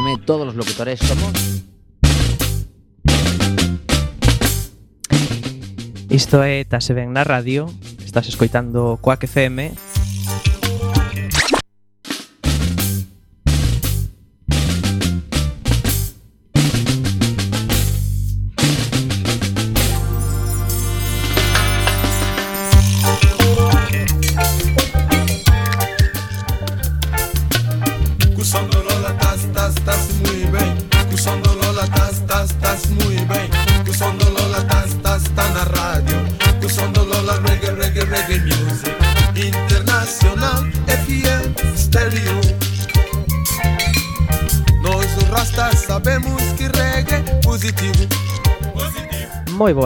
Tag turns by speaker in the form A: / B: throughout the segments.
A: FM, todos los locutores somos...
B: Isto é Tase Ben na Radio, estás escoitando Coac FM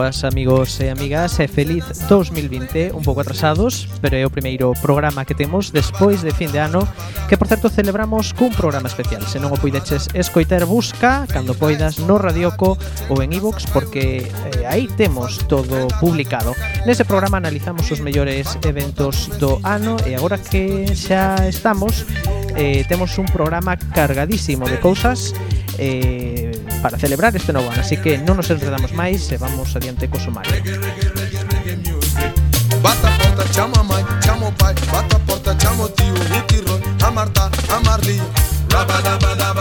B: boas amigos e amigas e feliz 2020 un pouco atrasados pero é o primeiro programa que temos despois de fin de ano que por certo celebramos cun programa especial. Se non o puideches escoitar busca cando poidas no Radioco ou en iVox e porque eh, aí temos todo publicado. Nese programa analizamos os mellores eventos do ano e agora que xa estamos eh, temos un programa cargadísimo de cousas eh, para celebrar este novo ano, así que non nos enredamos máis e vamos adiante co sumario. Bata porta, chama mãe, chamo pai, bata porta, chama o tio, o a Marta, a Marli, rabadabadab.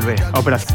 B: Vuelve operación.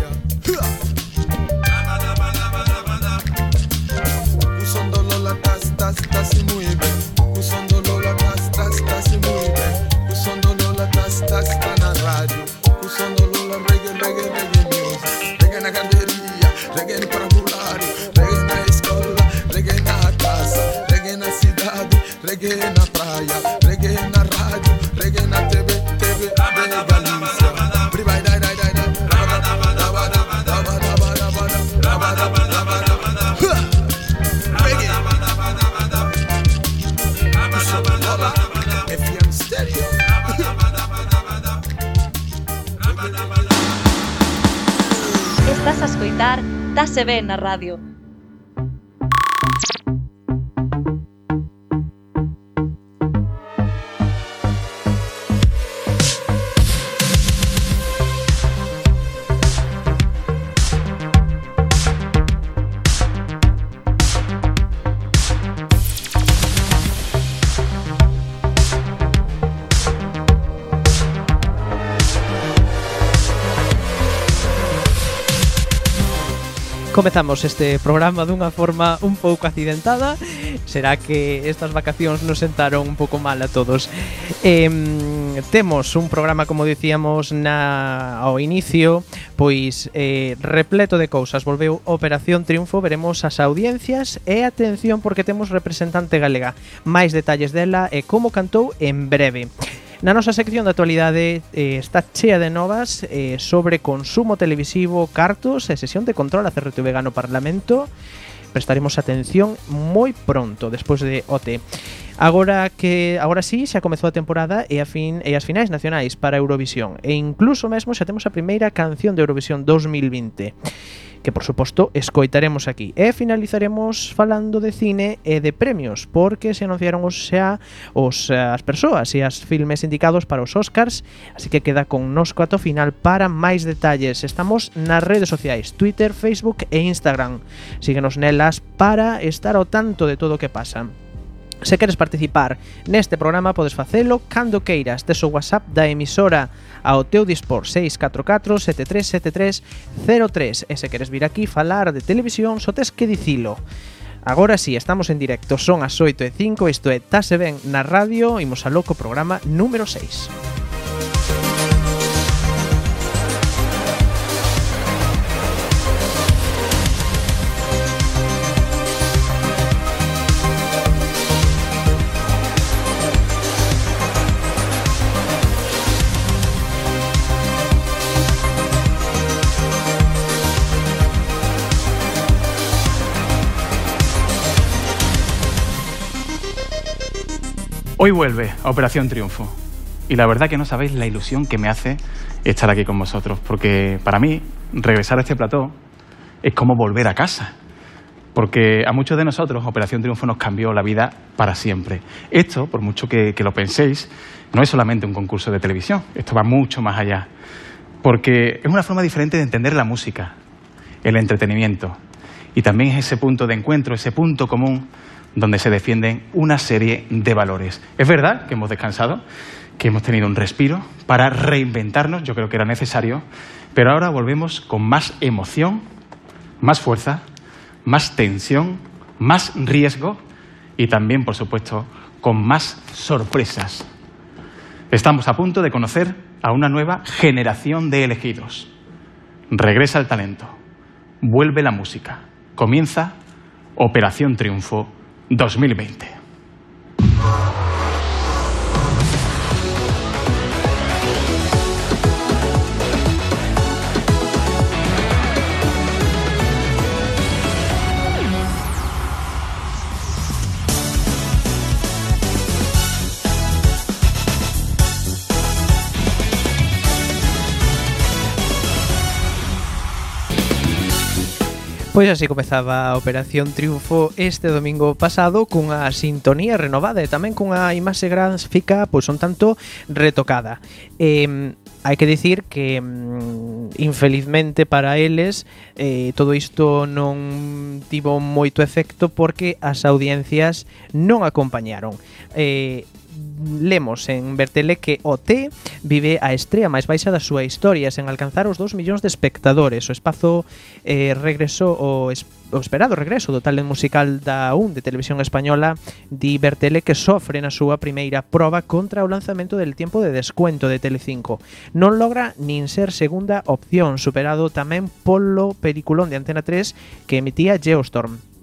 C: en radio.
B: Comezamos este programa dunha forma un pouco accidentada Será que estas vacacións nos sentaron un pouco mal a todos. Eh, Temos un programa, como dicíamos na, ao inicio Pois eh, repleto de cousas. Volveu Operación Triunfo Veremos as audiencias E atención porque temos representante galega. Máis detalles dela e como cantou en breve. Na nosa sección de actualidade eh, está chea de novas eh, sobre consumo televisivo, cartos e sesión de control a CRTV Gano Parlamento prestaremos atención moi pronto despois de OT. Agora que agora sí, xa comezou a temporada e a fin e as finais nacionais para Eurovisión e incluso mesmo xa temos a primeira canción de Eurovisión 2020 que por suposto escoitaremos aquí. E finalizaremos falando de cine e de premios, porque se anunciaron os xa os eh, as persoas e as filmes indicados para os Oscars, así que queda con nos ato final para máis detalles. Estamos nas redes sociais, Twitter, Facebook e Instagram. Síguenos nelas para estar ao tanto de todo o que pasa. Se queres participar neste programa podes facelo cando queiras, tes o WhatsApp da emisora ao teu dispor 644 737303 e se queres vir aquí falar de televisión só tes que dicilo. Agora sí, estamos en directo, son as 8 e 5, isto é Tase Ben na radio, imos a loco programa número 6.
A: Hoy vuelve a Operación Triunfo. Y la verdad que no sabéis la ilusión que me hace estar aquí con vosotros, porque para mí regresar a este plató es como volver a casa. Porque a muchos de nosotros Operación Triunfo nos cambió la vida para siempre. Esto, por mucho que, que lo penséis, no es solamente un concurso de televisión, esto va mucho más allá. Porque es una forma diferente de entender la música, el entretenimiento. Y también es ese punto de encuentro, ese punto común donde se defienden una serie de valores. Es verdad que hemos descansado, que hemos tenido un respiro para reinventarnos, yo creo que era necesario, pero ahora volvemos con más emoción, más fuerza, más tensión, más riesgo y también, por supuesto, con más sorpresas. Estamos a punto de conocer a una nueva generación de elegidos. Regresa el talento, vuelve la música, comienza Operación Triunfo 2020.
B: Pois así comezaba a Operación Triunfo este domingo pasado cunha sintonía renovada e tamén cunha imaxe gráfica pois un tanto retocada. Eh, hai que dicir que mm, infelizmente para eles eh, todo isto non tivo moito efecto porque as audiencias non acompañaron. Eh, lemos en Bertele que o T vive a estrea máis baixa da súa historia sen alcanzar os 2 millóns de espectadores. O espazo eh, regresou o espazo esperado regreso do talent musical da de Televisión Española di Bertele que sofre na súa primeira proba contra o lanzamento del tiempo de descuento de Telecinco. Non logra nin ser segunda opción, superado tamén polo peliculón de Antena 3 que emitía Geostorm.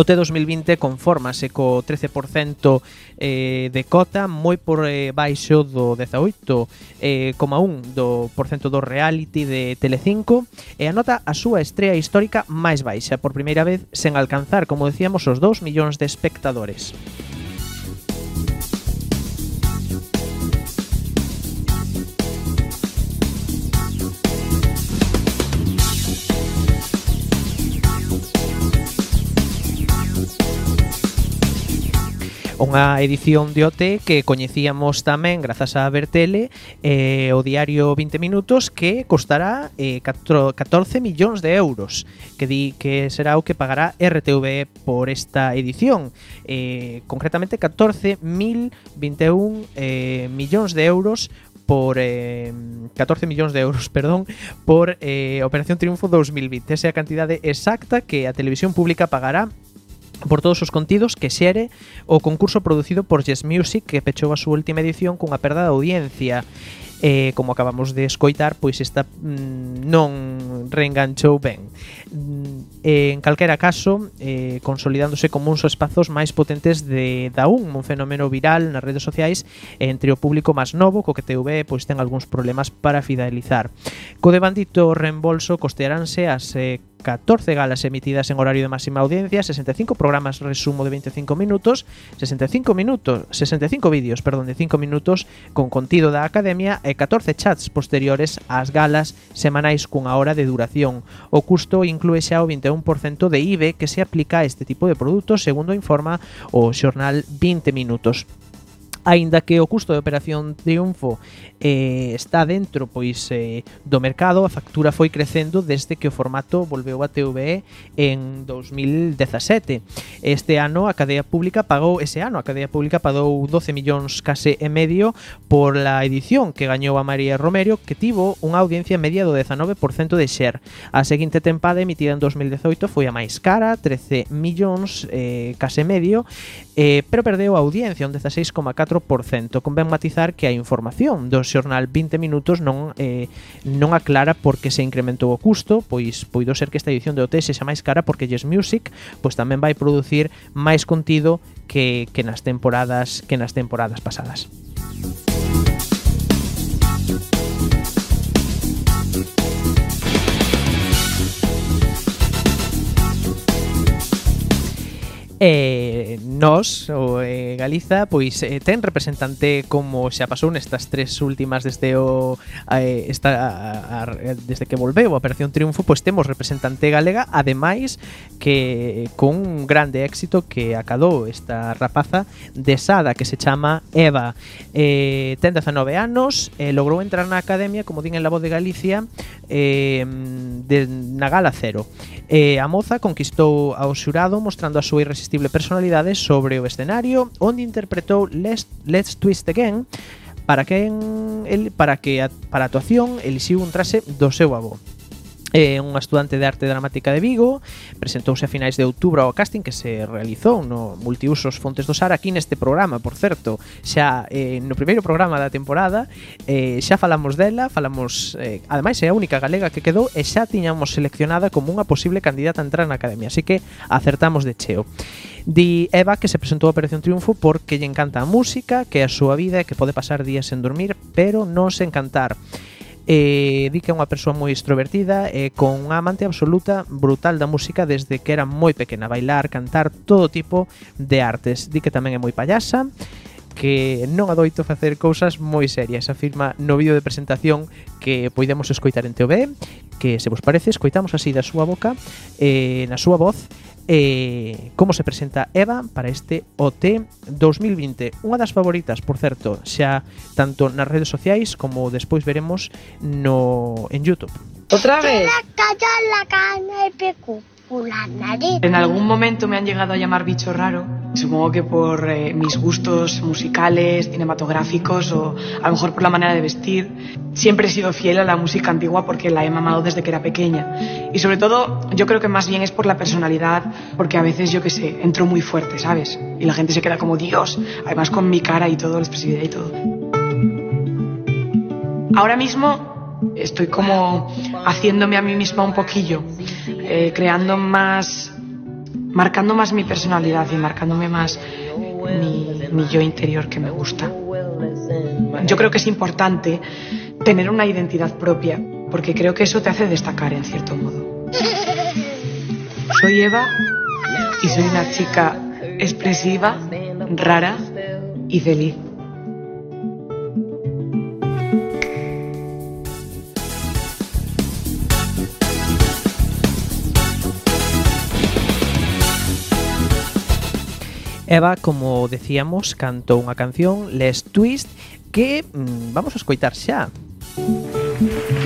B: O T2020 conformase co 13% eh, de cota, moi por eh, baixo do 18,1 eh, do porcento do reality de Telecinco, e anota a súa estrea histórica máis baixa, por primeira vez sen alcanzar, como decíamos, os 2 millóns de espectadores. unha edición de OT que coñecíamos tamén grazas a Bertele eh, o diario 20 minutos que costará eh, 14 millóns de euros que di que será o que pagará RTVE por esta edición eh, concretamente 14.021 eh, millóns de euros por eh, 14 millóns de euros, perdón, por eh, Operación Triunfo 2020. Esa é a cantidade exacta que a televisión pública pagará por todos os contidos que xere o concurso producido por Yes Music que pechou a súa última edición cunha perda de audiencia eh, como acabamos de escoitar, pois esta mm, non reenganchou ben. Mm, en calquera caso, eh, consolidándose como uns espazos máis potentes de da un fenómeno viral nas redes sociais entre o público máis novo, co que TV pois ten algúns problemas para fidelizar. Co de bandito reembolso costearánse as eh, 14 galas emitidas en horario de máxima audiencia, 65 programas resumo de 25 minutos, 65 minutos, 65 vídeos, perdón, de 5 minutos con contido da academia e 14 chats posteriores ás galas semanais cunha hora de duración. O custo inclúe xa o 21% de IBE que se aplica a este tipo de produtos, segundo informa o xornal 20 minutos. aínda que o custo de operación Triunfo eh, está dentro pois eh, do mercado, a factura foi crecendo desde que o formato volveu a TVE en 2017. Este ano a cadea pública pagou ese ano a cadea pública pagou 12 millóns case e medio por la edición que gañou a María Romero que tivo unha audiencia media do 19% de share. A seguinte tempada emitida en 2018 foi a máis cara, 13 millóns eh, case medio, eh, pero perdeu a audiencia un 16,4% Convén matizar que a información do xornal 20 minutos non eh, non aclara por que se incrementou o custo, pois poido ser que esta edición de OT sexa máis cara porque Yes Music pois tamén vai producir máis contido que, que nas temporadas que nas temporadas pasadas. E eh, nós, o eh, Galiza, pois eh, ten representante como xa pasou nestas tres últimas desde o eh, esta, a, a, desde que volveu a Operación Triunfo, pois temos representante galega, ademais que con un grande éxito que acadou esta rapaza de Sada que se chama Eva. Eh, ten 19 anos, eh, logrou entrar na academia, como din en la voz de Galicia, eh, de, na gala cero. Eh, a moza conquistou ao xurado mostrando a súa irresistencia irresistible personalidade sobre o escenario onde interpretou Let's, Let's Twist Again para que, el, para que a, para a actuación elixiu un traxe do seu avó. Eh, é unha estudante de arte dramática de Vigo presentouse a finais de outubro ao casting que se realizou no Multiusos Fontes do Sar aquí neste programa, por certo xa eh, no primeiro programa da temporada eh, xa falamos dela falamos, eh, ademais é a única galega que quedou e xa tiñamos seleccionada como unha posible candidata a entrar na academia así que acertamos de cheo Di Eva que se presentou a Operación Triunfo porque lle encanta a música, que é a súa vida e que pode pasar días sen dormir, pero non sen cantar e di que é unha persoa moi extrovertida e con unha amante absoluta brutal da música desde que era moi pequena, bailar, cantar, todo tipo de artes. Di que tamén é moi payasa, que non adoito facer cousas moi serias, afirma no vídeo de presentación que poidemos escoitar en TV, que se vos parece, escoitamos así da súa boca, eh, na súa voz, eh, como se presenta Eva para este OT 2020. Unha das favoritas, por certo, xa tanto nas redes sociais como despois veremos no en YouTube.
D: Outra vez.
E: La carne de pico.
D: En algún momento me han llegado a llamar bicho raro. Supongo que por eh, mis gustos musicales, cinematográficos o a lo mejor por la manera de vestir. Siempre he sido fiel a la música antigua porque la he mamado desde que era pequeña. Y sobre todo, yo creo que más bien es por la personalidad, porque a veces, yo qué sé, entro muy fuerte, ¿sabes? Y la gente se queda como Dios, además con mi cara y todo, la expresividad y todo. Ahora mismo estoy como haciéndome a mí misma un poquillo, eh, creando más, marcando más mi personalidad y marcándome más mi, mi yo interior que me gusta. Yo creo que es importante tener una identidad propia, porque creo que eso te hace destacar en cierto modo. Soy Eva y soy una chica expresiva, rara y feliz.
B: Eva, como decíamos, cantou unha canción, Les Twist, que mm, vamos a escoitar xa.
F: Música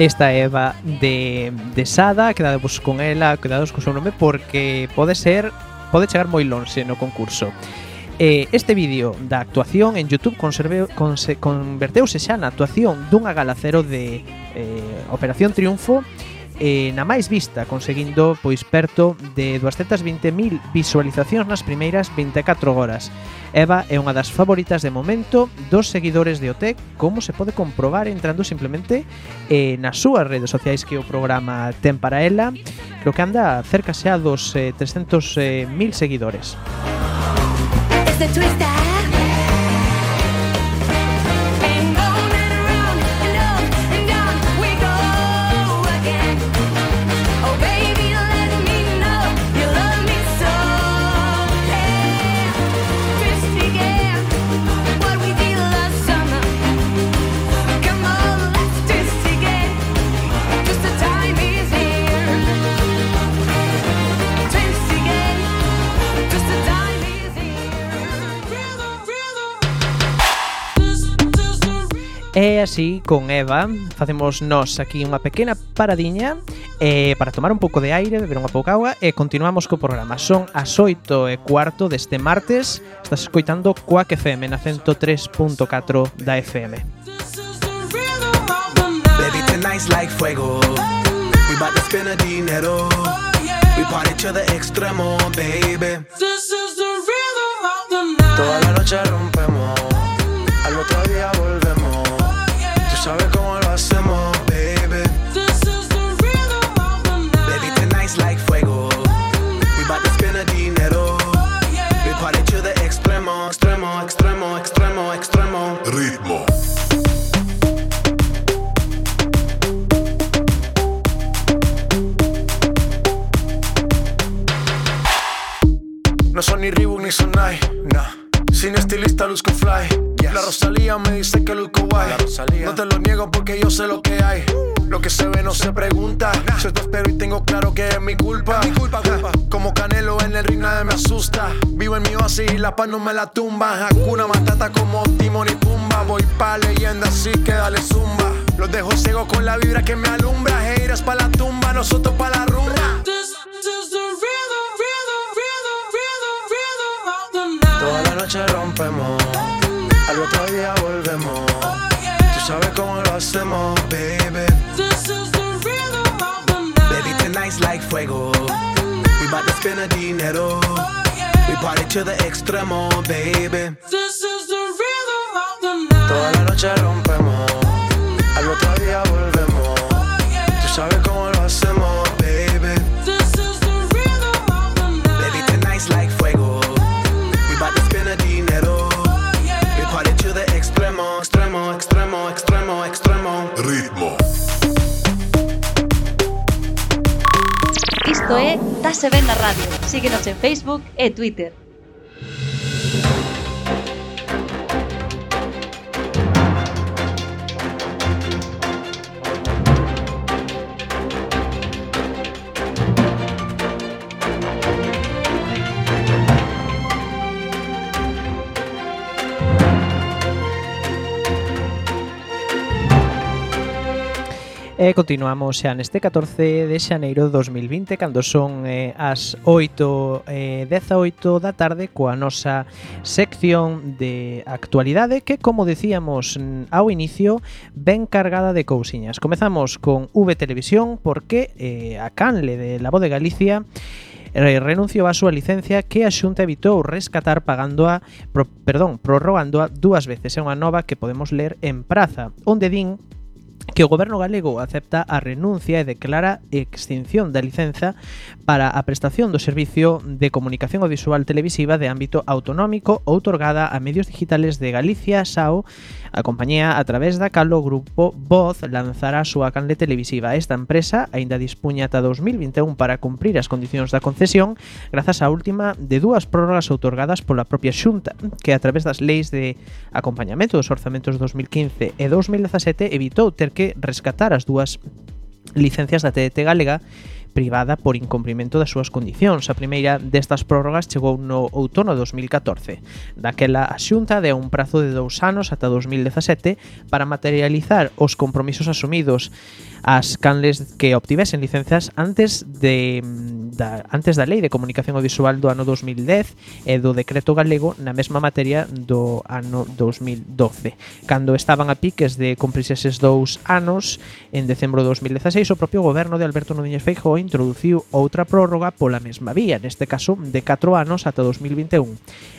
B: Esta é Eva de, de Sada, quedadevos con ela, quedados co seu nome porque pode ser pode chegar moi lonxe no concurso. Eh, este vídeo da actuación en YouTube conserve, conse, converteuse xa na actuación dunha galacero de eh, Operación Triunfo e eh, na máis vista, conseguindo pois perto de 220.000 visualizacións nas primeiras 24 horas. Eva é unha das favoritas de momento dos seguidores de OTEC, como se pode comprobar entrando simplemente eh, nas súas redes sociais que o programa ten para ela, lo que anda cerca xa dos eh, 300.000 eh, seguidores.
F: It's the
B: E así, con Eva, facemos nós aquí unha pequena paradiña eh, para tomar un pouco de aire, beber unha pouca agua e continuamos co programa. Son as 8 e cuarto deste martes, estás escoitando Quack FM na 103.4 da FM.
G: Baby, tonight's like fuego. We bout to spend a dinero. Oh, We party to the extremo, baby. This is the rhythm of the night. Toda la noche rompemos. Sabes cómo lo hacemos, baby. Baby, tonight's like fuego. We bout to spend a dinero. We party to the extremo, extremo, extremo, extremo, extremo.
H: Ritmo.
G: No son ni Reebok ni Sonai, nah. Sin estilista luzco fly. La Rosalía me dice que luzco guay. No te lo niego porque yo sé lo que hay. Lo que se ve no se pregunta. Yo te espero y tengo claro que es mi culpa. Mi culpa, Como Canelo en el ring nadie me asusta. Vivo en mi oasis y la paz no me la tumba. Hakuna Matata como Timon y Pumba. Voy pa' leyenda así que dale zumba. Los dejo ciego con la vibra que me alumbra. Heiras pa' la tumba, nosotros pa' la rumba. Toda la noche rompemos, al otro día volvemos. Tú sabes cómo lo hacemos, baby. Baby, tonight's like fuego. We bout to spend a dinero. We party to the extremo, baby. This is the of the night. Toda la noche rompemos, al otro día volvemos. Tú sabes cómo
C: isto é Tase Ben na Radio. Síguenos en Facebook e Twitter.
B: E continuamos xa neste 14 de xaneiro de 2020 cando son eh, as 8 eh, 18 da tarde coa nosa sección de actualidade que como decíamos ao inicio ben cargada de cousiñas. Comezamos con V Televisión porque eh, a Canle de La Voz de Galicia eh, renunciou a súa licencia que a Xunta evitou rescatar pagando a, pro, perdón, prorrogando a dúas veces. É unha nova que podemos ler en Praza, onde din que o goberno galego acepta a renuncia e declara extinción da licenza para a prestación do servicio de comunicación audiovisual televisiva de ámbito autonómico outorgada a medios digitales de Galicia, SAO A compañía, a través da cal o grupo Voz lanzará a súa canle televisiva. Esta empresa aínda dispuña ata 2021 para cumprir as condicións da concesión grazas á última de dúas prórrogas outorgadas pola propia Xunta, que a través das leis de acompañamento dos orzamentos 2015 e 2017 evitou ter que rescatar as dúas licencias da TDT Galega privada por incumprimento das súas condicións. A primeira destas prórrogas chegou no outono de 2014. Daquela a Xunta deu un prazo de dous anos ata 2017 para materializar os compromisos asumidos as canles que obtivesen licencias antes de mm, da, antes da Lei de Comunicación Audiovisual do ano 2010 e do Decreto Galego na mesma materia do ano 2012. Cando estaban a piques de cumprirse eses dous anos, en decembro de 2016, o propio goberno de Alberto Núñez Feijóo introduciu outra prórroga pola mesma vía, neste caso de 4 anos ata 2021.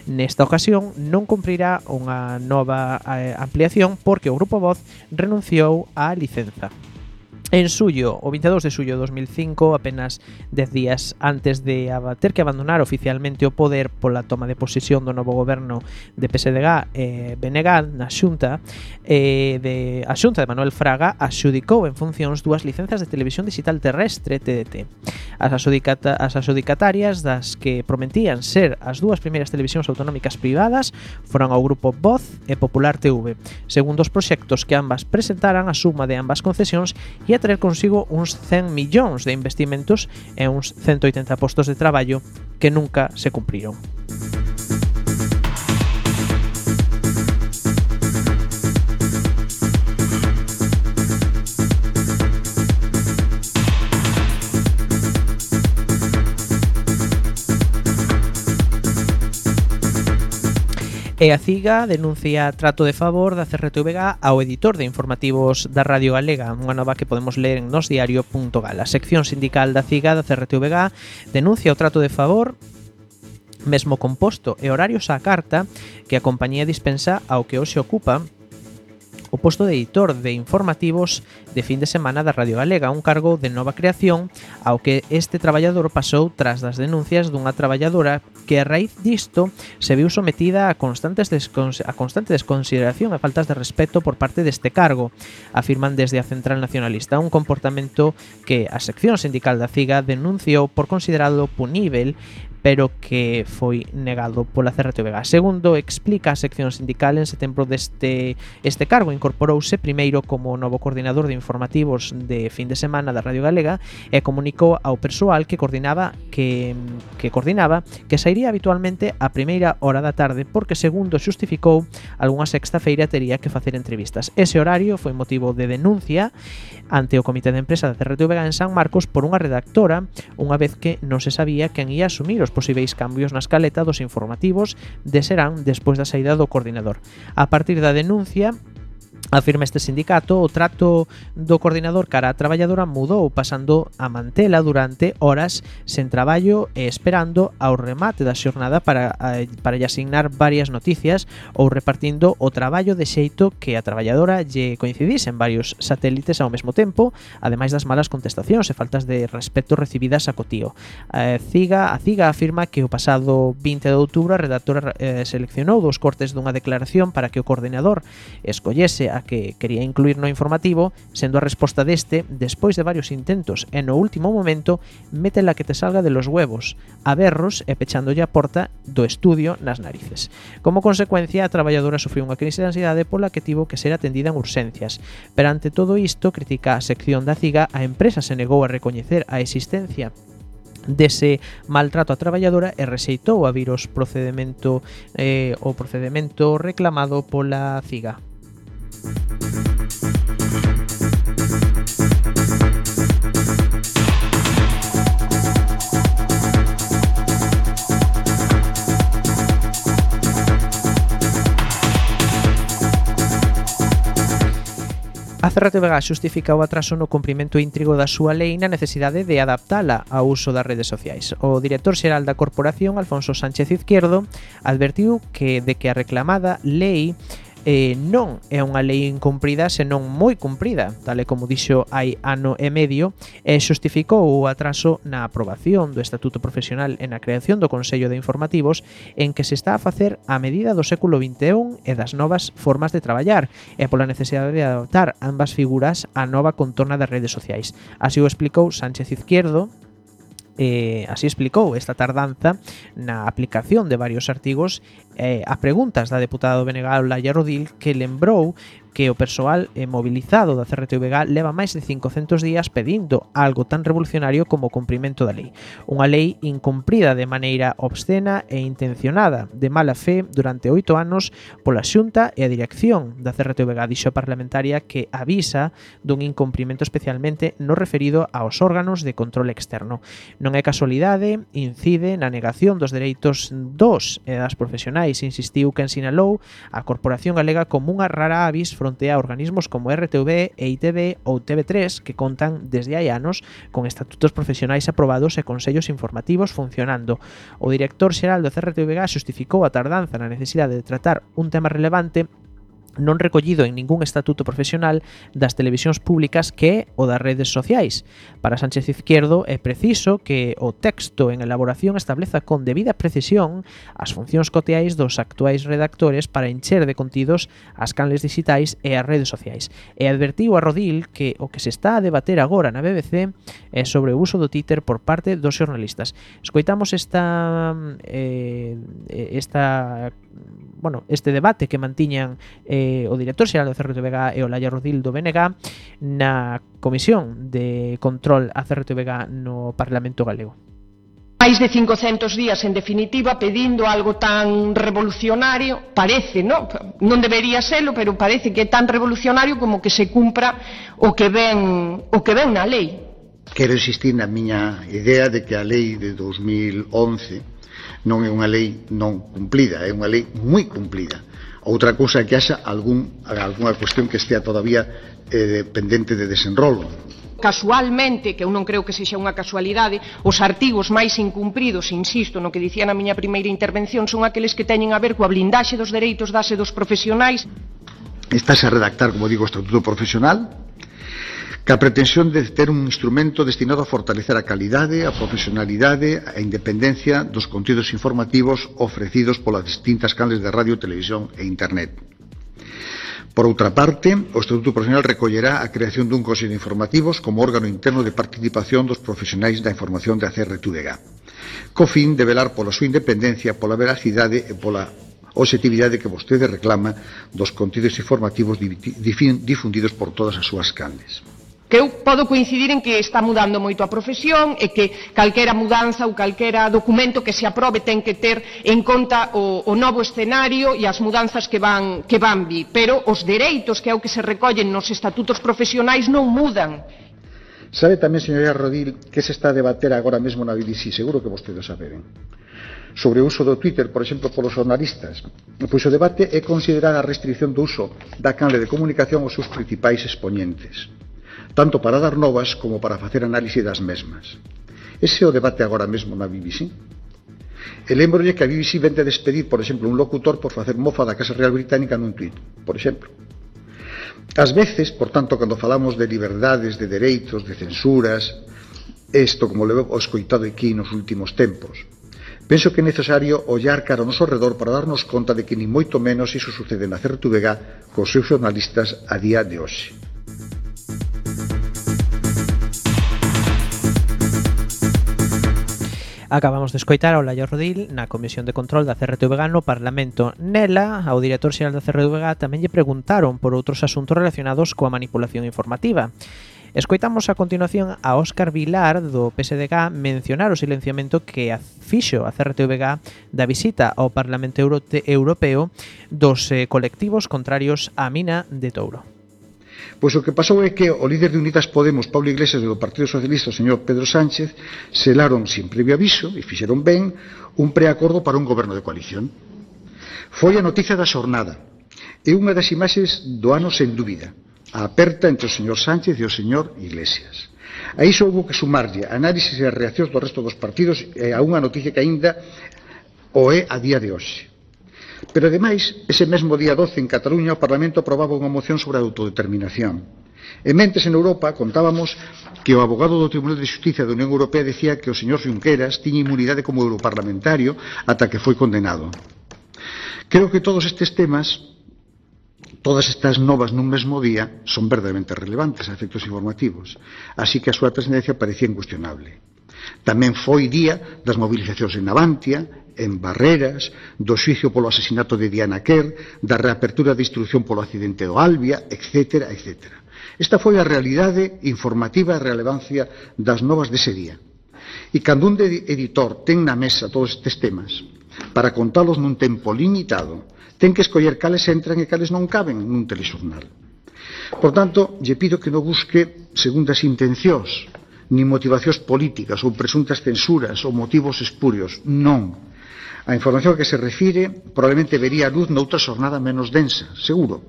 B: Nesta ocasión non cumprirá unha nova eh, ampliación porque o Grupo Voz renunciou á licenza. En Suyo, o 22 de Suyo 2005, apenas 10 días antes de ter que abandonar oficialmente o poder pola toma de posesión do novo goberno de PSDG eh, Benegal na Xunta, eh, de, a Xunta de Manuel Fraga axudicou en funcións dúas licenzas de televisión digital terrestre TDT. As, asudicata, as asudicatarias das que prometían ser as dúas primeiras televisións autonómicas privadas foron ao grupo Voz e Popular TV, segundo os proxectos que ambas presentaran a suma de ambas concesións e a traer consigo uns 100 millóns de investimentos e uns 180 postos de traballo que nunca se cumpriron. E a CIGA denuncia trato de favor da CRTVG ao editor de informativos da Radio Galega, unha nova que podemos ler en nosdiario.gal. A sección sindical da CIGA da CRTVG denuncia o trato de favor mesmo composto e horarios á carta que a compañía dispensa ao que hoxe ocupa o posto de editor de informativos de fin de semana da Radio Galega, un cargo de nova creación ao que este traballador pasou tras das denuncias dunha traballadora que a raíz disto se viu sometida a constantes a constante desconsideración e faltas de respeto por parte deste cargo, afirman desde a Central Nacionalista, un comportamento que a sección sindical da CIGA denunciou por considerado punível pero que foi negado pola CRTVG. Segundo, explica a sección sindical en setembro deste este cargo incorporouse primeiro como novo coordinador de informativos de fin de semana da Radio Galega e comunicou ao persoal que coordinaba que, que coordinaba que sairía habitualmente a primeira hora da tarde porque segundo xustificou algunha sexta feira tería que facer entrevistas. Ese horario foi motivo de denuncia ante o Comité de Empresa da CRTVG en San Marcos por unha redactora unha vez que non se sabía quen ia asumir os os posíveis cambios na escaleta dos informativos de Serán despois da saída do coordinador. A partir da denuncia, Afirma este sindicato, o trato do coordinador cara a traballadora mudou pasando a mantela durante horas sen traballo e esperando ao remate da xornada para, eh, para lle asignar varias noticias ou repartindo o traballo de xeito que a traballadora lle coincidise en varios satélites ao mesmo tempo, ademais das malas contestacións e faltas de respeto recibidas a cotío. A Ciga, a Ciga afirma que o pasado 20 de outubro a redactora eh, seleccionou dos cortes dunha declaración para que o coordinador escollese a que quería incluir no informativo, sendo a resposta deste, despois de varios intentos e no último momento, métela que te salga de los huevos, a berros e pechándolle a porta do estudio nas narices. Como consecuencia, a traballadora sufriu unha crise de ansiedade pola que tivo que ser atendida en urxencias. Perante todo isto, critica a sección da CIGA, a empresa se negou a recoñecer a existencia dese maltrato á traballadora e rexeitou a vir os procedimento eh, o procedimento reclamado pola CIGA. Ferrate Vega xustifica o atraso no cumprimento íntrigo da súa lei na necesidade de adaptala ao uso das redes sociais. O director xeral da corporación, Alfonso Sánchez Izquierdo, advertiu que de que a reclamada lei eh, non é unha lei incumprida, senón moi cumprida, tal e como dixo hai ano e medio, e xustificou o atraso na aprobación do Estatuto Profesional e na creación do Consello de Informativos en que se está a facer a medida do século XXI e das novas formas de traballar e pola necesidade de adaptar ambas figuras á nova contorna das redes sociais. Así o explicou Sánchez Izquierdo, Eh, así explicou esta tardanza na aplicación de varios artigos eh, a preguntas da deputada do BNG Laia Rodil que lembrou que o persoal eh, mobilizado da CRTVG leva máis de 500 días pedindo algo tan revolucionario como o cumprimento da lei. Unha lei incumprida de maneira obscena e intencionada, de mala fe, durante oito anos pola xunta e a dirección da CRTVG dixo parlamentaria que avisa dun incumprimento especialmente no referido aos órganos de control externo. Non é casualidade, incide na negación dos dereitos dos e das profesionais Ademais, insistiu quen sinalou a Corporación Galega como unha rara avis fronte a organismos como RTV, EITB ou TV3 que contan desde hai anos con estatutos profesionais aprobados e consellos informativos funcionando. O director xeral do CRTVG xustificou a tardanza na necesidade de tratar un tema relevante non recollido en ningún estatuto profesional das televisións públicas que é o das redes sociais. Para Sánchez Izquierdo é preciso que o texto en elaboración estableza con debida precisión as funcións coteais dos actuais redactores para encher de contidos as canles digitais e as redes sociais. E advertiu a Rodil que o que se está a debater agora na BBC é sobre o uso do Twitter por parte dos xornalistas. Escoitamos esta eh, esta bueno, este debate que mantiñan eh, eh, o director xeral do CRTVG é o Laia Rodildo BNG na Comisión de Control a CRTVG no Parlamento Galego.
H: Máis de 500 días, en definitiva, pedindo algo tan revolucionario, parece, no? non debería serlo, pero parece que é tan revolucionario como que se cumpra o que ven, o que ven na lei.
I: Quero insistir na miña idea de que a lei de 2011 non é unha lei non cumplida, é unha lei moi cumplida Outra cousa é que haxa algún, algunha cuestión que estea todavía eh, pendente de desenrolo
H: casualmente, que eu non creo que sexa unha casualidade, os artigos máis incumpridos, insisto, no que dicía na miña primeira intervención, son aqueles que teñen a ver coa blindaxe dos dereitos dase dos profesionais.
I: Estás a redactar, como digo, o Estatuto Profesional, ca pretensión de ter un instrumento destinado a fortalecer a calidade, a profesionalidade, a independencia dos contidos informativos ofrecidos polas distintas canles de radio, televisión e internet. Por outra parte, o Estatuto Profesional recollerá a creación dun Consello de Informativos como órgano interno de participación dos profesionais da información da CRTVG, co fin de velar pola súa independencia, pola veracidade e pola objetividade que vostede reclama dos contidos informativos difundidos por todas as súas canles
H: que eu podo coincidir en que está mudando moito a profesión e que calquera mudanza ou calquera documento que se aprobe ten que ter en conta o, o novo escenario e as mudanzas que van, que van vir. Pero os dereitos que é o que se recollen nos estatutos profesionais non mudan.
I: Sabe tamén, señoría Rodil, que se está a debater agora mesmo na BBC, seguro que vostedes saben sobre o uso do Twitter, por exemplo, polos jornalistas. Pois o debate é considerar a restricción do uso da canle de comunicación aos seus principais expoñentes tanto para dar novas como para facer análise das mesmas. Ese é o debate agora mesmo na BBC. E lembrolle que a BBC vende a despedir, por exemplo, un locutor por facer mofa da Casa Real Británica nun tuit, por exemplo. Ás veces, por tanto, cando falamos de liberdades, de dereitos, de censuras, isto como levo escoitado aquí nos últimos tempos, penso que é necesario ollar cara ao noso redor para darnos conta de que ni moito menos iso sucede na CRTVG cos seus xornalistas a día de hoxe.
B: Acabamos de escoitar ao Laio Rodil na Comisión de Control da CRTVG no Parlamento. Nela, ao director xeral da CRTVG tamén lle preguntaron por outros asuntos relacionados coa manipulación informativa. Escoitamos a continuación a Óscar Vilar do PSDG mencionar o silenciamento que fixo a CRTVG da visita ao Parlamento Europeo dos eh, colectivos contrarios á mina de Touro.
I: Pois o que pasou é que o líder de Unidas Podemos, Pablo Iglesias, do Partido Socialista, o señor Pedro Sánchez, selaron sin previo aviso, e fixeron ben, un preacordo para un goberno de coalición. Foi a noticia da xornada. e unha das imaxes do ano sen dúbida. A aperta entre o señor Sánchez e o señor Iglesias. A iso houve que sumarlle análisis e reaccións do resto dos partidos e a unha noticia que aínda o é a día de hoxe. Pero, ademais, ese mesmo día 12 en Cataluña o Parlamento aprobaba unha moción sobre a autodeterminación. E mentes en Europa contábamos que o abogado do Tribunal de Justicia da Unión Europea decía que o señor Junqueras tiña inmunidade como europarlamentario ata que foi condenado. Creo que todos estes temas todas estas novas nun mesmo día son verdadeiramente relevantes a efectos informativos, así que a súa trascendencia parecía incuestionable. Tamén foi día das mobilizacións en Navantia, en Barreras, do xuicio polo asesinato de Diana Kerr, da reapertura de instrucción polo accidente do Albia, etc. etc. Esta foi a realidade informativa e relevancia das novas dese día. E cando un editor ten na mesa todos estes temas, para contalos nun tempo limitado, ten que escoller cales entran e cales non caben nun telexornal. Por tanto, lle pido que non busque segundas intencións, nin motivacións políticas ou presuntas censuras ou motivos espurios. Non. A información a que se refire probablemente vería a luz noutra xornada menos densa, seguro,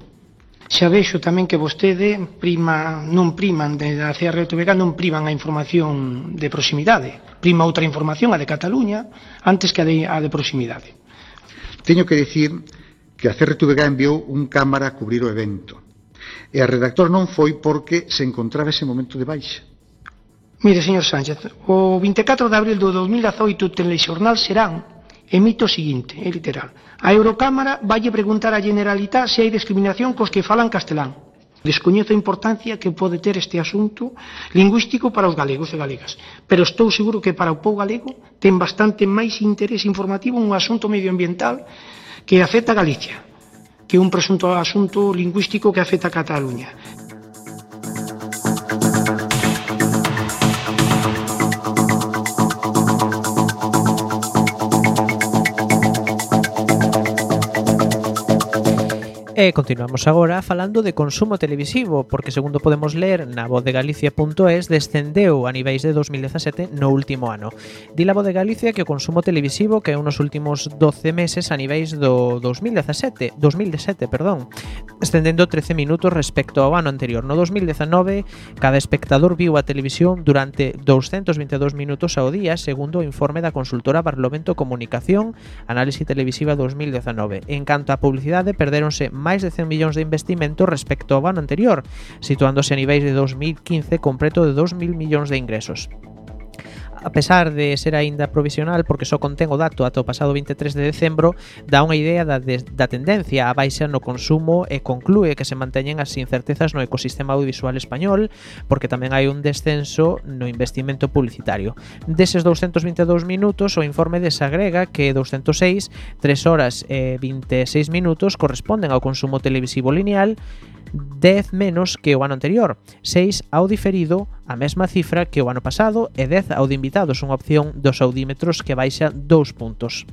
J: Xa vexo tamén que vostede prima, non priman de a CRTVG non priman a información de proximidade. Prima outra información, a de Cataluña, antes que a de, a de proximidade.
I: Teño que dicir que a CRTVG enviou un cámara a cubrir o evento. E a redactor non foi porque se encontraba ese momento de baixa.
J: Mire, señor Sánchez, o 24 de abril do 2018 o telexornal Serán emite o seguinte, é literal. A Eurocámara valle preguntar a Generalitat se hai discriminación cos que falan castelán. Descoñezo a importancia que pode ter este asunto lingüístico para os galegos e galegas, pero estou seguro que para o povo galego ten bastante máis interés informativo un asunto medioambiental que afecta a Galicia que un presunto asunto lingüístico que afecta a Cataluña.
B: E continuamos agora falando de consumo televisivo, porque segundo podemos ler na vozdegalicia.es descendeu a niveis de 2017 no último ano. Di la voz de Galicia que o consumo televisivo que nos últimos 12 meses a niveis do 2017, 2017, perdón, descendendo 13 minutos respecto ao ano anterior. No 2019, cada espectador viu a televisión durante 222 minutos ao día, segundo o informe da consultora Barlovento Comunicación, Análise Televisiva 2019. En canto á publicidade, perderonse máis de 100 millóns de investimento respecto ao ano anterior, situándose a niveis de 2015 con preto de 2.000 millóns de ingresos a pesar de ser aínda provisional porque só contén o dato ata o pasado 23 de decembro, dá unha idea da, de, da tendencia á baixa no consumo e conclúe que se manteñen as incertezas no ecosistema audiovisual español porque tamén hai un descenso no investimento publicitario. Deses 222 minutos, o informe desagrega que 206, 3 horas e 26 minutos corresponden ao consumo televisivo lineal 10 menos que o ano anterior, 6 ao diferido a mesma cifra que o ano pasado e 10 ao de invitados, unha opción dos audímetros que baixa 2 puntos.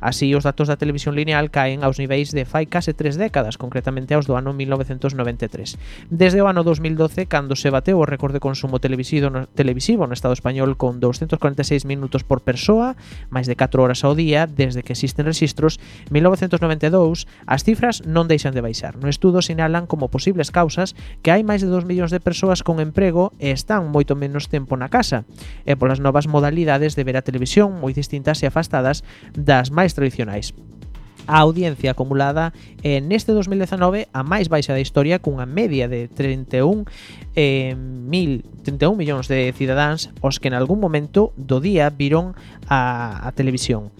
B: Así, os datos da televisión lineal caen aos niveis de fai case tres décadas, concretamente aos do ano 1993. Desde o ano 2012, cando se bateu o récord de consumo televisivo no, televisivo no Estado español con 246 minutos por persoa, máis de 4 horas ao día, desde que existen registros, 1992, as cifras non deixan de baixar. No estudo sinalan como posibles causas que hai máis de 2 millóns de persoas con emprego e están moito menos tempo na casa, e polas novas modalidades de ver a televisión moi distintas e afastadas das máis máis tradicionais. A audiencia acumulada en este 2019 a máis baixa da historia cunha media de 31 eh, 1031 millóns de cidadáns os que en algún momento do día viron a, a televisión.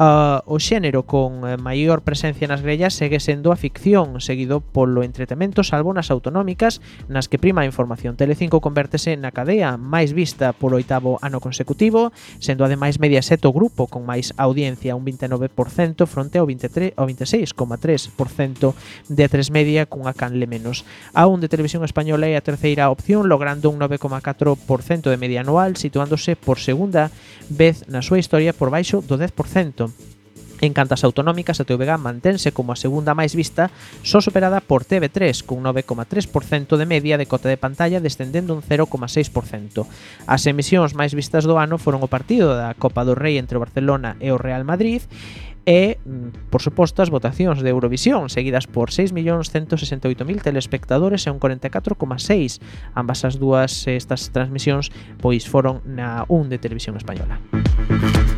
B: Uh, o xénero con eh, maior presencia nas grellas segue sendo a ficción, seguido polo entretemento salvo nas autonómicas, nas que prima a información. Telecinco convértese na cadea máis vista por oitavo ano consecutivo, sendo ademais Mediaset o grupo con máis audiencia, un 29% fronte ao 23 ao 26,3% de A3 Media cunha canle menos. A un de Televisión Española é a terceira primeira opción logrando un 9,4% de media anual, situándose por segunda vez na súa historia por baixo do 10%. En cantas autonómicas, a TVG mantense como a segunda máis vista, só superada por TV3, cun 9,3% de media de cota de pantalla descendendo un 0,6%. As emisións máis vistas do ano foron o partido da Copa do Rei entre o Barcelona e o Real Madrid e, por suposto, as votacións de Eurovisión, seguidas por 6.168.000 telespectadores e un 44,6. Ambas as dúas eh, estas transmisións pois foron na 1 de Televisión Española. Música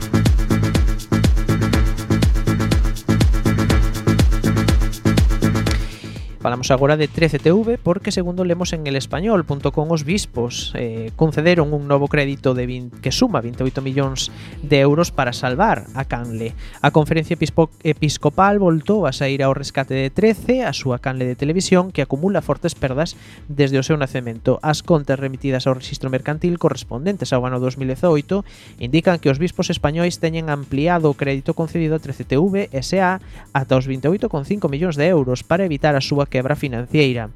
B: Falamos agora de 13TV porque, segundo lemos en el español.com, os bispos eh, concederon un novo crédito de 20, que suma 28 millóns de euros para salvar a Canle. A Conferencia Episcopal voltou a sair ao rescate de 13, a súa Canle de televisión, que acumula fortes perdas desde o seu nacemento. As contas remitidas ao registro mercantil correspondentes ao ano 2018 indican que os bispos españois teñen ampliado o crédito concedido a 13TV SA ata os 28,5 millóns de euros para evitar a súa quebra financeira.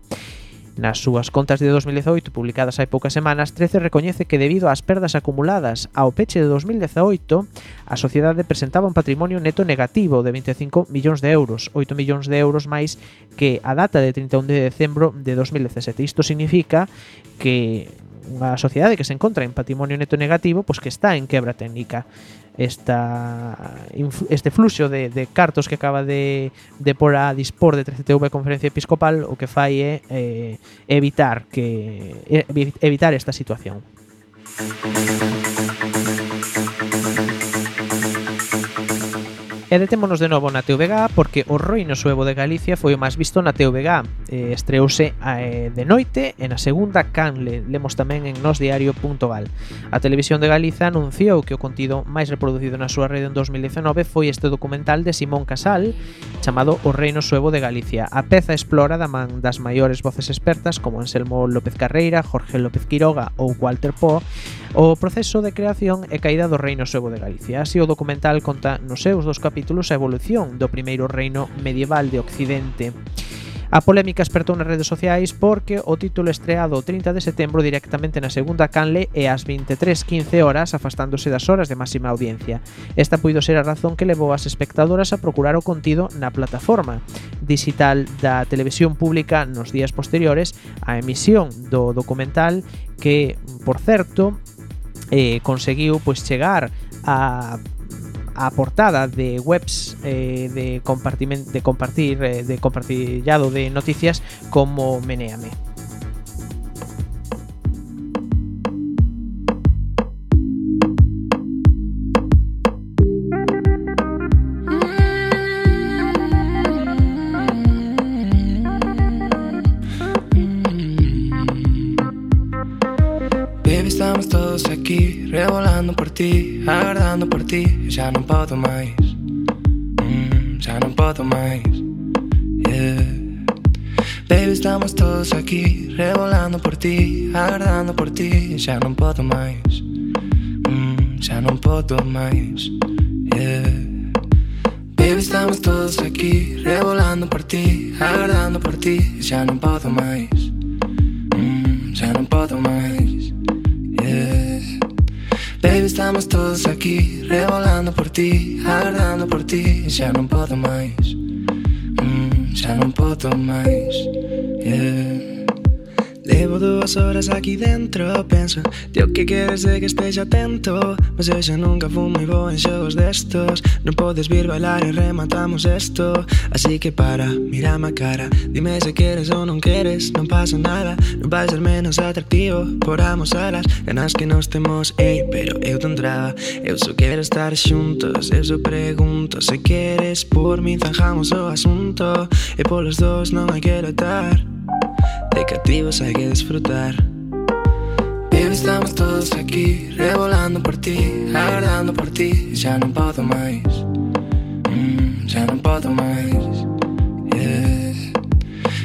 B: Nas súas contas de 2018 publicadas hai poucas semanas, 13 recoñece que debido ás perdas acumuladas ao peche de 2018, a sociedade presentaba un patrimonio neto negativo de 25 millóns de euros, 8 millóns de euros máis que a data de 31 de decembro de 2017. Isto significa que unha sociedade que se encontra en patrimonio neto negativo, pois que está en quebra técnica. Esta, este fluxo de, de cartos que acaba de, de por a dispor de 13TV Conferencia Episcopal o que fai é eh, evitar que eh, evitar esta situación. Música E detémonos de novo na TVG porque o Reino Suevo de Galicia foi o máis visto na TVG. Eh, estreouse eh, de noite e na segunda canle. Lemos tamén en nosdiario.gal. A Televisión de Galiza anunciou que o contido máis reproducido na súa rede en 2019 foi este documental de Simón Casal chamado O Reino Suevo de Galicia. A peza explora da man das maiores voces expertas como Anselmo López Carreira, Jorge López Quiroga ou Walter Poe O proceso de creación e caída do Reino Suevo de Galicia. Así o documental conta nos seus dos capítulos a evolución do primeiro reino medieval de Occidente. A polémica espertou nas redes sociais porque o título estreado o 30 de setembro directamente na segunda canle e ás 23.15 horas afastándose das horas de máxima audiencia. Esta puido ser a razón que levou as espectadoras a procurar o contido na plataforma digital da televisión pública nos días posteriores á emisión do documental que, por certo, eh, conseguiu pois chegar a a portada de webs eh, de, de compartir eh, de compartillado de noticias como Meneame.
K: agardando por ti, aguardando por ti Já no puedo más, mm, ya no puedo más. yeah. Baby, estamos todos aquí, revolando por ti, aguardando por ti Já no puedo más, mm, ya no puedo más. yeah. Baby, estamos todos aquí, revolando por ti, aguardando por ti Já no puedo más, estamos todos aquí Revolando por ti, agardando por ti. Ya non podo máis mm, Ya non podo máis yeah. Levo dúas horas aquí dentro Penso, tío, que queres de que estexa atento? Mas eu xa nunca fui moi bo en xogos destos. Non podes vir bailar e rematamos esto. Así que para, mirame a cara. Dime se queres ou non queres Non pasa nada, non vai ser menos atractivo Por amos alas, ganas que nos temos Ei, pero eu te entraba Eu só quero estar xuntos Eu só pregunto. Se queres Por min zanjamos o asunto. E polos dos non hai que lotar de cativos hay que disfrutar. Bien, estamos todos aquí, revolando por ti, agradando por ti. Ya no puedo más, mm, ya no puedo más.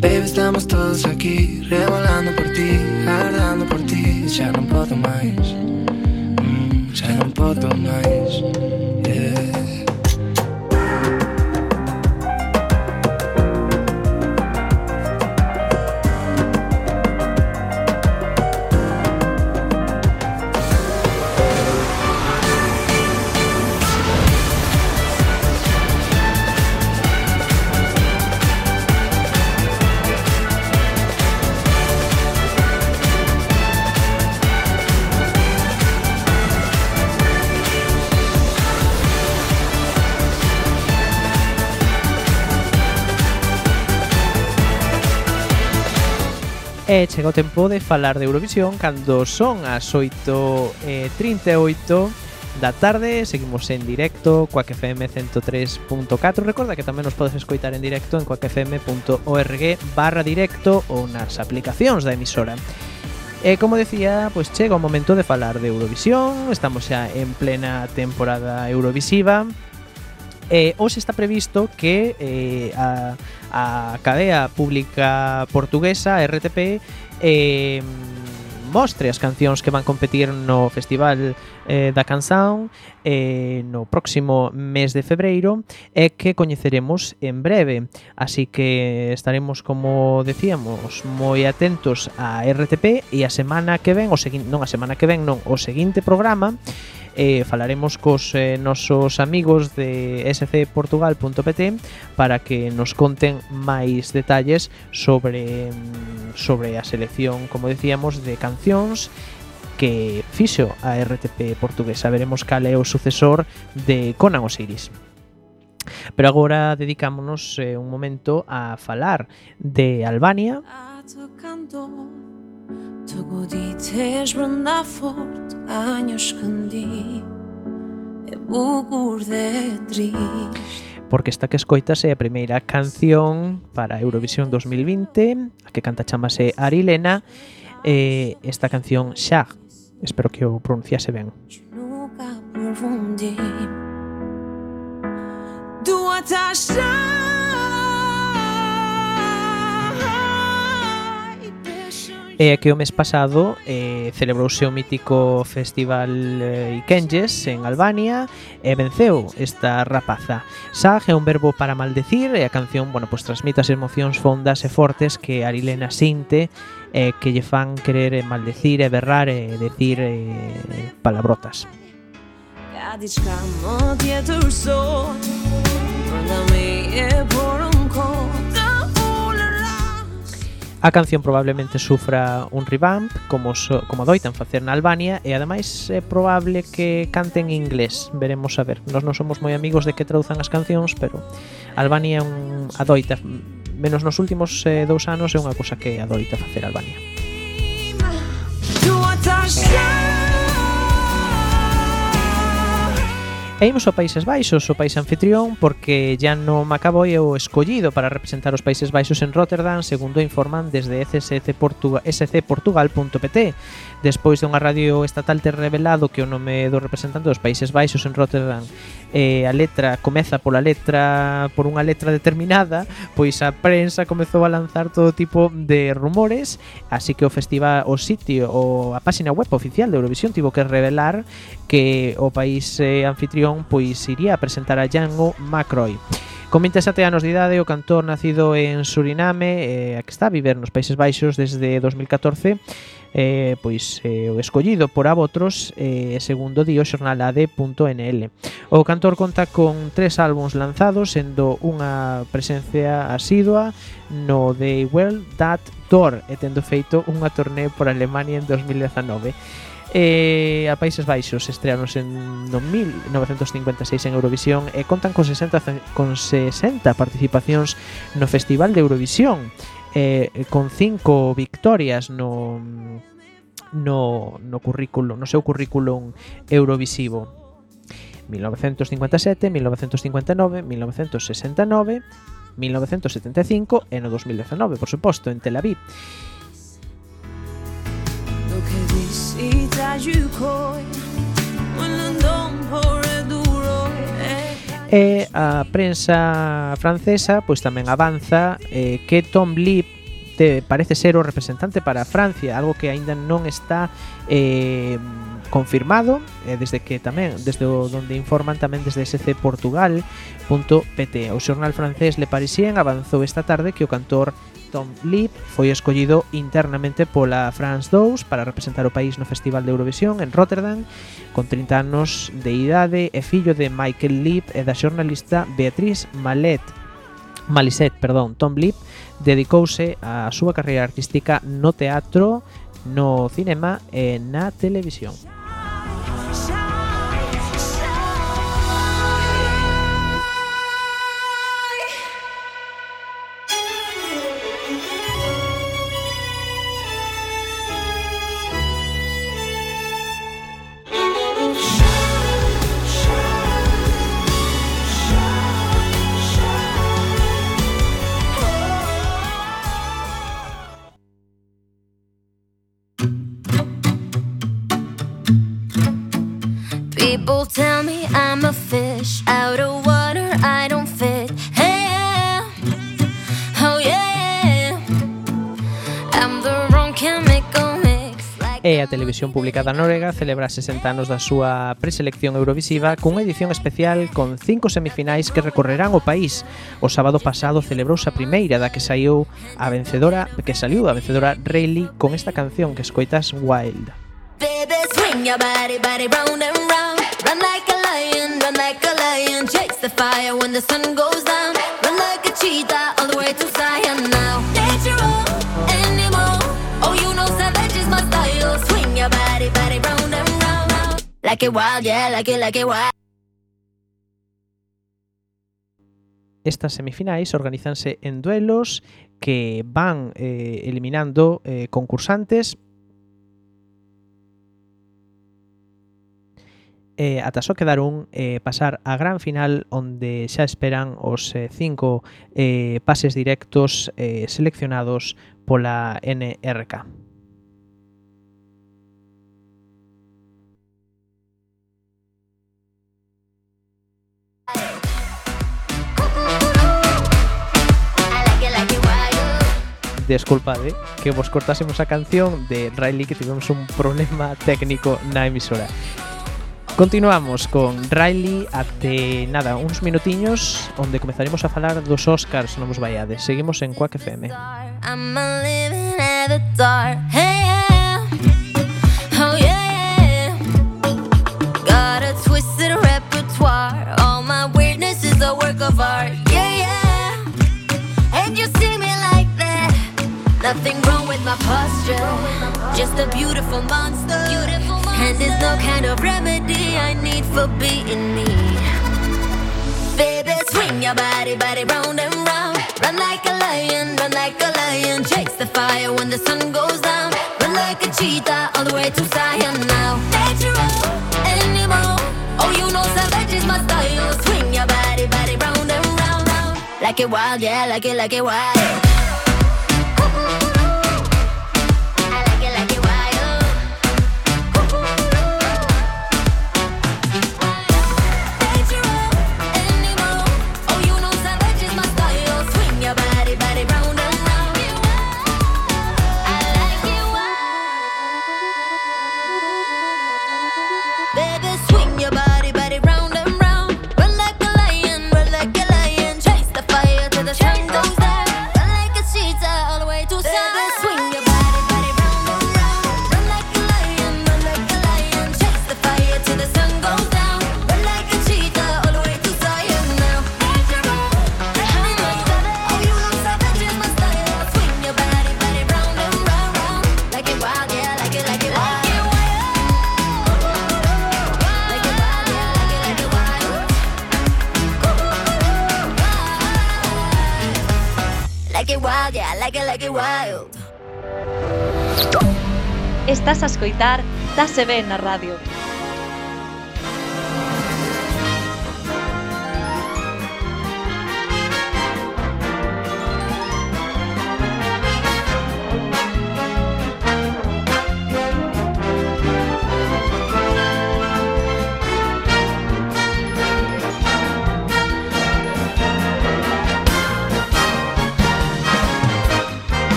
K: Baby, estamos todos aquí, revolando por ti, agradando por ti. Ya no puedo más, mm, ya no puedo más.
B: E chega o tempo de falar de Eurovisión cando son as 8.38 eh, da tarde. Seguimos en directo Coac FM 103.4 Recorda que tamén nos podes escoitar en directo en coacfm.org barra directo ou nas aplicacións da emisora. E como decía, pois chega o momento de falar de Eurovisión. Estamos xa en plena temporada Eurovisiva. Eh, hoxe está previsto que eh, a, a cadea pública portuguesa RTP eh, mostre as cancións que van competir no Festival eh, da Canção eh, no próximo mes de febreiro e que coñeceremos en breve. Así que estaremos, como decíamos, moi atentos a RTP e a semana que ven, o seguinte, non a semana que ven, non, o seguinte programa e falaremos cos eh, nosos amigos de scportugal.pt para que nos conten máis detalles sobre mm, sobre a selección, como decíamos, de cancións que fixo a RTP portuguesa. Veremos cal é o sucesor de Conan Osiris. Pero agora dedicámonos eh, un momento a falar de Albania të goditesh brënda fort Ka një shkëndi E bukur dhe trisht porque esta que escoitas é a primeira canción para Eurovisión 2020, a que canta chamase Arilena, e esta canción xa, espero que o pronunciase ben. Nunca por Dua ta xa E que o mes pasado eh, celebrouse o mítico festival eh, Ikenges en Albania e venceu esta rapaza. Sag é un verbo para maldecir e a canción, bueno, pues transmite as emocións fondas e fortes que Arilena sinte eh, que lle fan querer eh, maldecir e berrar e decir eh, palabrotas. Ka diçka më tjetër sot Brënda me e por A canción probablemente sufra un revamp, como, so, como doitan facer na Albania, e ademais é probable que canten en inglés. Veremos a ver. Nós non somos moi amigos de que traduzan as cancións, pero Albania é un adoita, menos nos últimos eh, dous anos, é unha cousa que adoita facer Albania. E imos a Países Baixos, o país anfitrión, porque ya no Macaboy é o escollido para representar os Países Baixos en Rotterdam, segundo informan desde SC scportugal.pt. Despois de unha radio estatal ter revelado que o nome do representante dos Países Baixos en Rotterdam eh, a letra comeza pola letra por unha letra determinada, pois a prensa comezou a lanzar todo tipo de rumores, así que o festival, o sitio, o a páxina web oficial de Eurovisión tivo que revelar que o país eh, anfitrión ocasión pois iría a presentar a Django McCroy. Con 27 anos de idade, o cantor nacido en Suriname, eh, a que está a viver nos Países Baixos desde 2014, eh, pois eh, o escollido por Abotros eh, segundo di o xornal AD.nl. O cantor conta con tres álbums lanzados, sendo unha presencia asidua no The Well That Door e tendo feito unha torneo por Alemania en 2019 eh, a Países Baixos estreanos en 1956 en Eurovisión e contan con 60 con 60 participacións no Festival de Eurovisión eh, con cinco victorias no no, no currículo, no seu currículum eurovisivo. 1957, 1959, 1969, 1975 e no 2019, por suposto, en Tel Aviv che dissi tragico E a prensa francesa pois tamén avanza eh, que Tom Lee te parece ser o representante para Francia, algo que aínda non está eh, confirmado, eh, desde que tamén desde o, onde informan tamén desde scportugal.pt. O xornal francés Le Parisien avanzou esta tarde que o cantor Tom Lip foi escollido internamente pola France 2 para representar o país no Festival de Eurovisión en Rotterdam con 30 anos de idade e fillo de Michael Lip e da xornalista Beatriz Malet Maliset, perdón, Tom Lip dedicouse a súa carreira artística no teatro, no cinema e na televisión. Televisión Pública da Noruega celebra 60 anos da súa preselección eurovisiva cunha edición especial con cinco semifinais que recorrerán o país. O sábado pasado celebrouse a primeira da que saiu a vencedora, que saliu a vencedora Rayleigh con esta canción que escoitas Wild.
L: Baby, swing your body, body round and round. Run like a lion, run like a lion. Chase the fire when the sun goes down. Run like a cheetah. like it wild, yeah, like it, like it wild.
B: Estas semifinais organízanse en duelos que van eh, eliminando eh, concursantes eh, ata só quedar un eh, pasar a gran final onde xa esperan os eh, cinco eh, pases directos eh, seleccionados pola NRK. Desculpade que vos cortásemos a canción de Riley que tivemos un problema técnico na emisora. Continuamos con Riley até nada, uns minutiños onde comezaremos a falar dos Oscars, non vos vaiades. Seguimos en Quack FM.
L: Nothing wrong with my posture. Just a beautiful monster. And there's no kind of remedy I need for being me. Baby, swing your body, body round and round. Run like a lion, run like a lion. Chase the fire when the sun goes down. Run like a cheetah all the way to Zion now. Natural anymore. Oh, you know savage is my style. Swing your body, body round and round, round. Like it wild, yeah, like it, like it wild.
C: Estás a escoitar Dase Ben na Radio.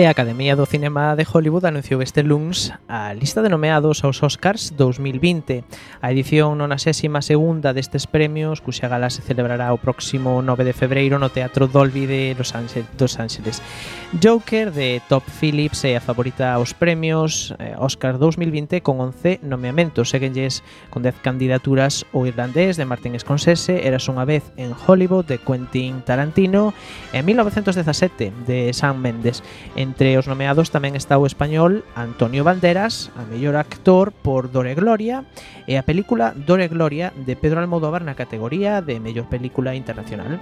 B: e a Academia do Cinema de Hollywood anunciou este luns a lista de nomeados aos Oscars 2020. A edición 92 segunda destes premios, cuxa gala se celebrará o próximo 9 de febreiro no Teatro Dolby de Los Ángeles. Dos Ángeles. Joker de Top Phillips é a favorita aos premios eh, Oscar 2020 con 11 nomeamentos. Seguenlles con 10 candidaturas o irlandés de Martin Scorsese, Eras unha vez en Hollywood de Quentin Tarantino e 1917 de Sam Mendes. En Entre os nomeados tamén está o español Antonio Banderas, a mellor actor por Dore Gloria, e a película Dore Gloria de Pedro Almodóvar na categoría de mellor película internacional.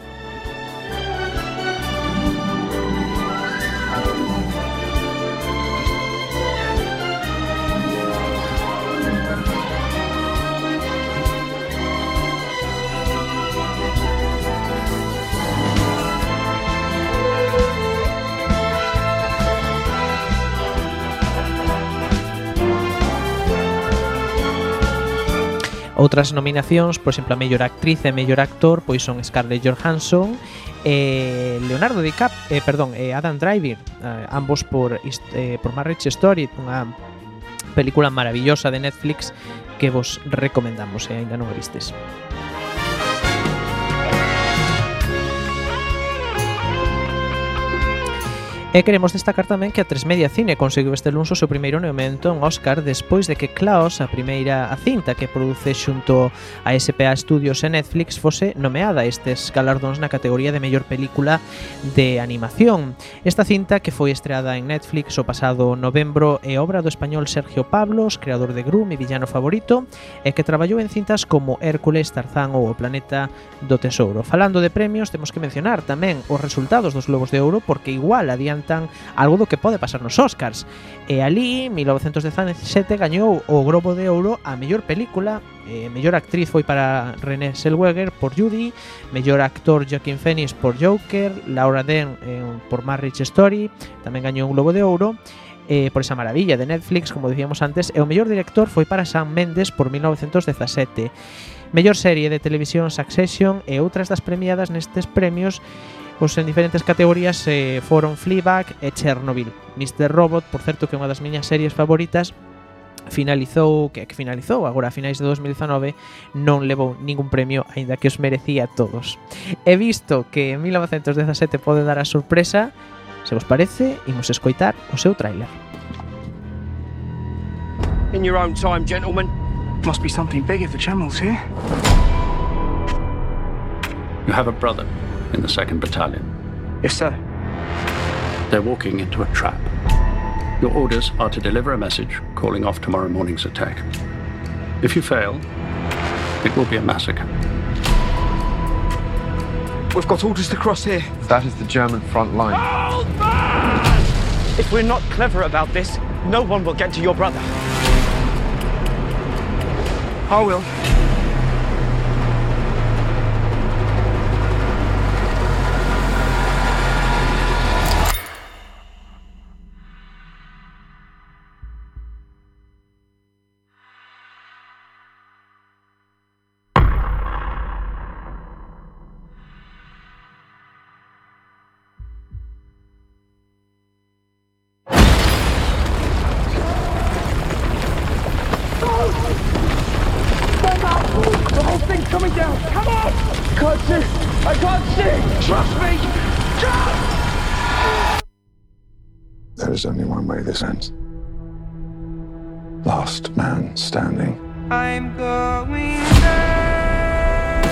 B: Outras nominacións, por exemplo, a mellor actriz e mellor actor, pois son Scarlett Johansson e Leonardo DiCaprio, eh, perdón, e Adam Driver, eh, ambos por eh, por Marriage Story, unha película maravillosa de Netflix que vos recomendamos, se eh, ainda non a vistes. E queremos destacar tamén que a 3 Media Cine conseguiu este lunes o seu primeiro nomeamento en Oscar despois de que Klaus, a primeira a cinta que produce xunto a SPA Studios e Netflix, fose nomeada a estes galardóns na categoría de mellor película de animación. Esta cinta, que foi estreada en Netflix o pasado novembro, é obra do español Sergio Pablos, creador de Gru, mi villano favorito, e que traballou en cintas como Hércules, Tarzán ou O Planeta do Tesouro. Falando de premios, temos que mencionar tamén os resultados dos Globos de Ouro, porque igual adiante adiantan algo do que pode pasar nos Oscars. E ali, 1917, gañou o Globo de Ouro a mellor película, e mellor actriz foi para René Zellweger por Judy, mellor actor Joaquin Phoenix por Joker, Laura Dern eh, por Marriage Story, tamén gañou un Globo de Ouro, eh, por esa maravilla de Netflix, como dicíamos antes, e o mellor director foi para Sam Mendes por 1917. Mellor serie de televisión Succession e outras das premiadas nestes premios Pois en diferentes categorías eh, foron Fleabag e Chernobyl. Mr. Robot, por certo, que é unha das miñas series favoritas, finalizou, que, que finalizou agora a finais de 2019, non levou ningún premio, aínda que os merecía todos. He visto que en 1917 pode dar a sorpresa, se vos parece, imos escoitar o seu tráiler.
M: In your own time, gentlemen.
A: Must be something big if the General's here.
N: You have a brother in the 2nd Battalion.
M: Yes, sir.
N: They're walking into a trap. Your orders are to deliver a message calling off tomorrow morning's attack. If you fail, it will be a massacre.
M: We've got orders to cross here.
O: That is the German front line.
M: If we're not clever about this, no one will get to your brother. I will.
O: There is only one way this ends. Last man standing.
P: I'm going there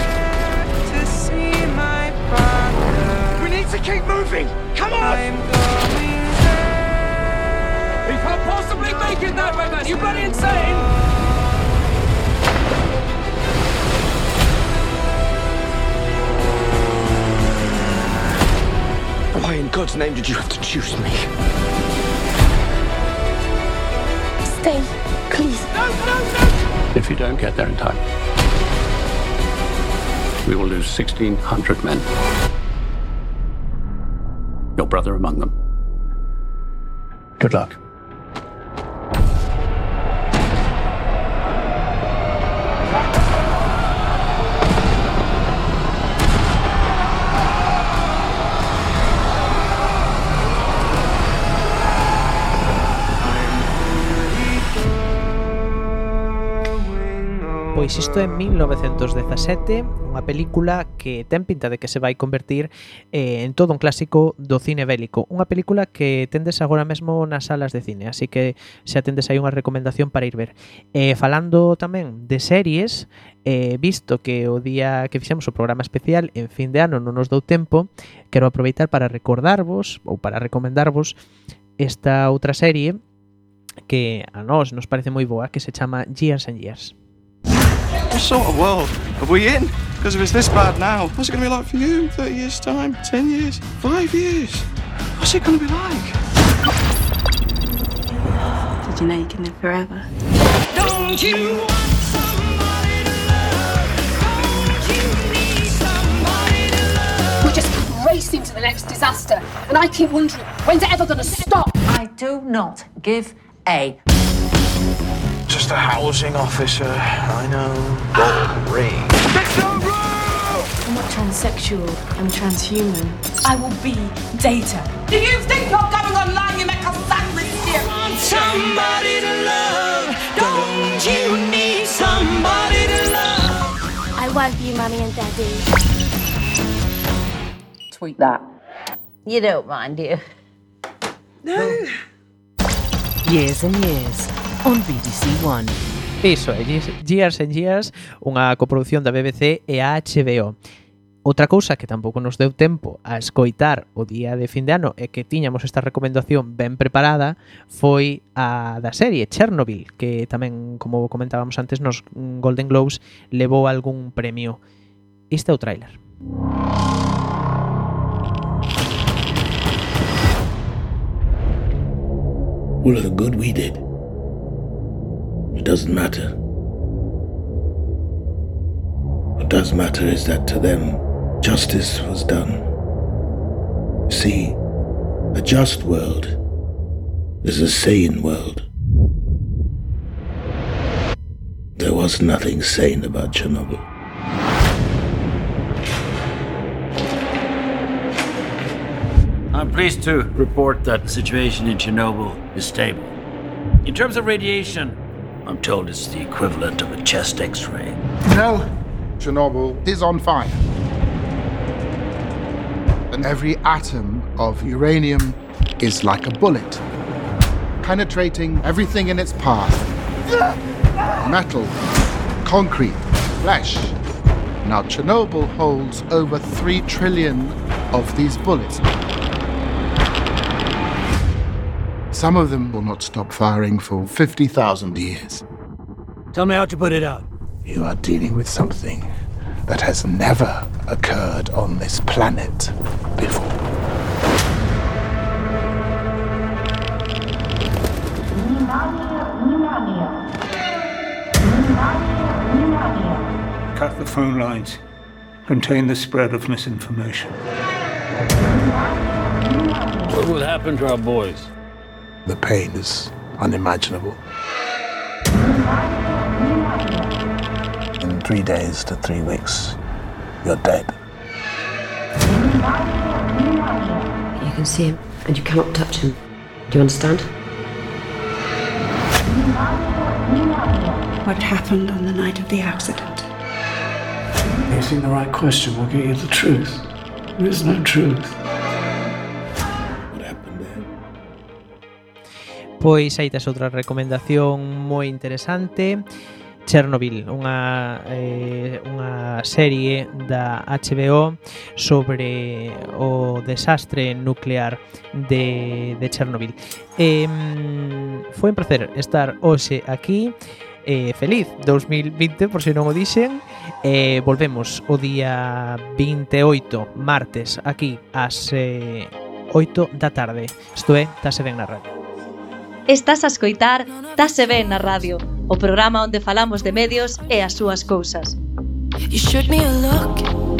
P: to see my brother.
M: We need to keep moving. Come on!
P: I'm going there.
M: You can't possibly make it that way, man. You bloody insane! Why in God's name did you have to choose me?
E: Stay, please.
M: No, no, no!
N: If you don't get there in time, we will lose 1,600 men. Your brother among them. Good luck.
B: Pois isto é 1917, unha película que ten pinta de que se vai convertir eh, en todo un clásico do cine bélico. Unha película que tendes agora mesmo nas salas de cine, así que se atendes aí unha recomendación para ir ver. Eh, falando tamén de series, eh, visto que o día que fixemos o programa especial en fin de ano non nos dou tempo, quero aproveitar para recordarvos ou para recomendarvos esta outra serie que a nós nos parece moi boa que se chama Years and Years.
Q: What sort of world are we in? Because if it's this bad now, what's it going to be like for you? 30 years' time? 10 years? 5 years? What's it going to be like?
R: Did you know you can live forever?
P: Don't you
S: We just keep racing to the next disaster, and I keep wondering when's it ever going to stop?
T: I do not give a.
Q: Just
G: just a housing officer. I know. Gold ring.
R: I'm not transsexual, I'm transhuman. I will be data.
P: Do you think you're going online? You make a sandwich here. Want somebody to love? Don't you need somebody to love?
E: I love you, mommy and daddy.
T: Tweet that. You don't mind, do you?
P: No.
U: Years and Years on BBC One.
B: Iso é, Years and Years, unha coproducción da BBC e a HBO. Outra cousa que tampouco nos deu tempo a escoitar o día de fin de ano e que tiñamos esta recomendación ben preparada foi a da serie Chernobyl, que tamén, como comentábamos antes, nos Golden Globes levou algún premio. Este é o tráiler.
V: All of the good we did. Doesn't matter. What does matter is that to them, justice was done. See, a just world is a sane world. There was nothing sane about Chernobyl.
W: I'm pleased to report that the situation in Chernobyl is stable. In terms of radiation, I'm told it's the equivalent of a chest x ray.
X: No, Chernobyl is on fire. And every atom of uranium is like a bullet, penetrating everything in its path metal, concrete, flesh. Now, Chernobyl holds over 3 trillion of these bullets. Some of them will not stop firing for 50,000 years.
W: Tell me how to put it out.
X: You are dealing with something that has never occurred on this planet before.
Y: Cut the phone lines. Contain the spread of misinformation.
W: What will happen to our boys?
X: The pain is unimaginable. In three days to three weeks, you're dead.
Z: You can see him, and you cannot touch him. Do you understand?
R: What happened on the night of the accident?
Y: Asking the right question will get you the truth. There is no truth.
B: Pois aí tes outra recomendación moi interesante Chernobyl, unha, eh, unha serie da HBO sobre o desastre nuclear de, de Chernobyl. Eh, foi un placer estar hoxe aquí. Eh, feliz 2020, por se non o dixen. Eh, volvemos o día 28, martes, aquí ás eh, 8 da tarde. Isto é, Tase Ben na Radio.
C: Estás a escoitar Tase Ben na radio, o programa onde falamos de medios e as súas cousas.
F: You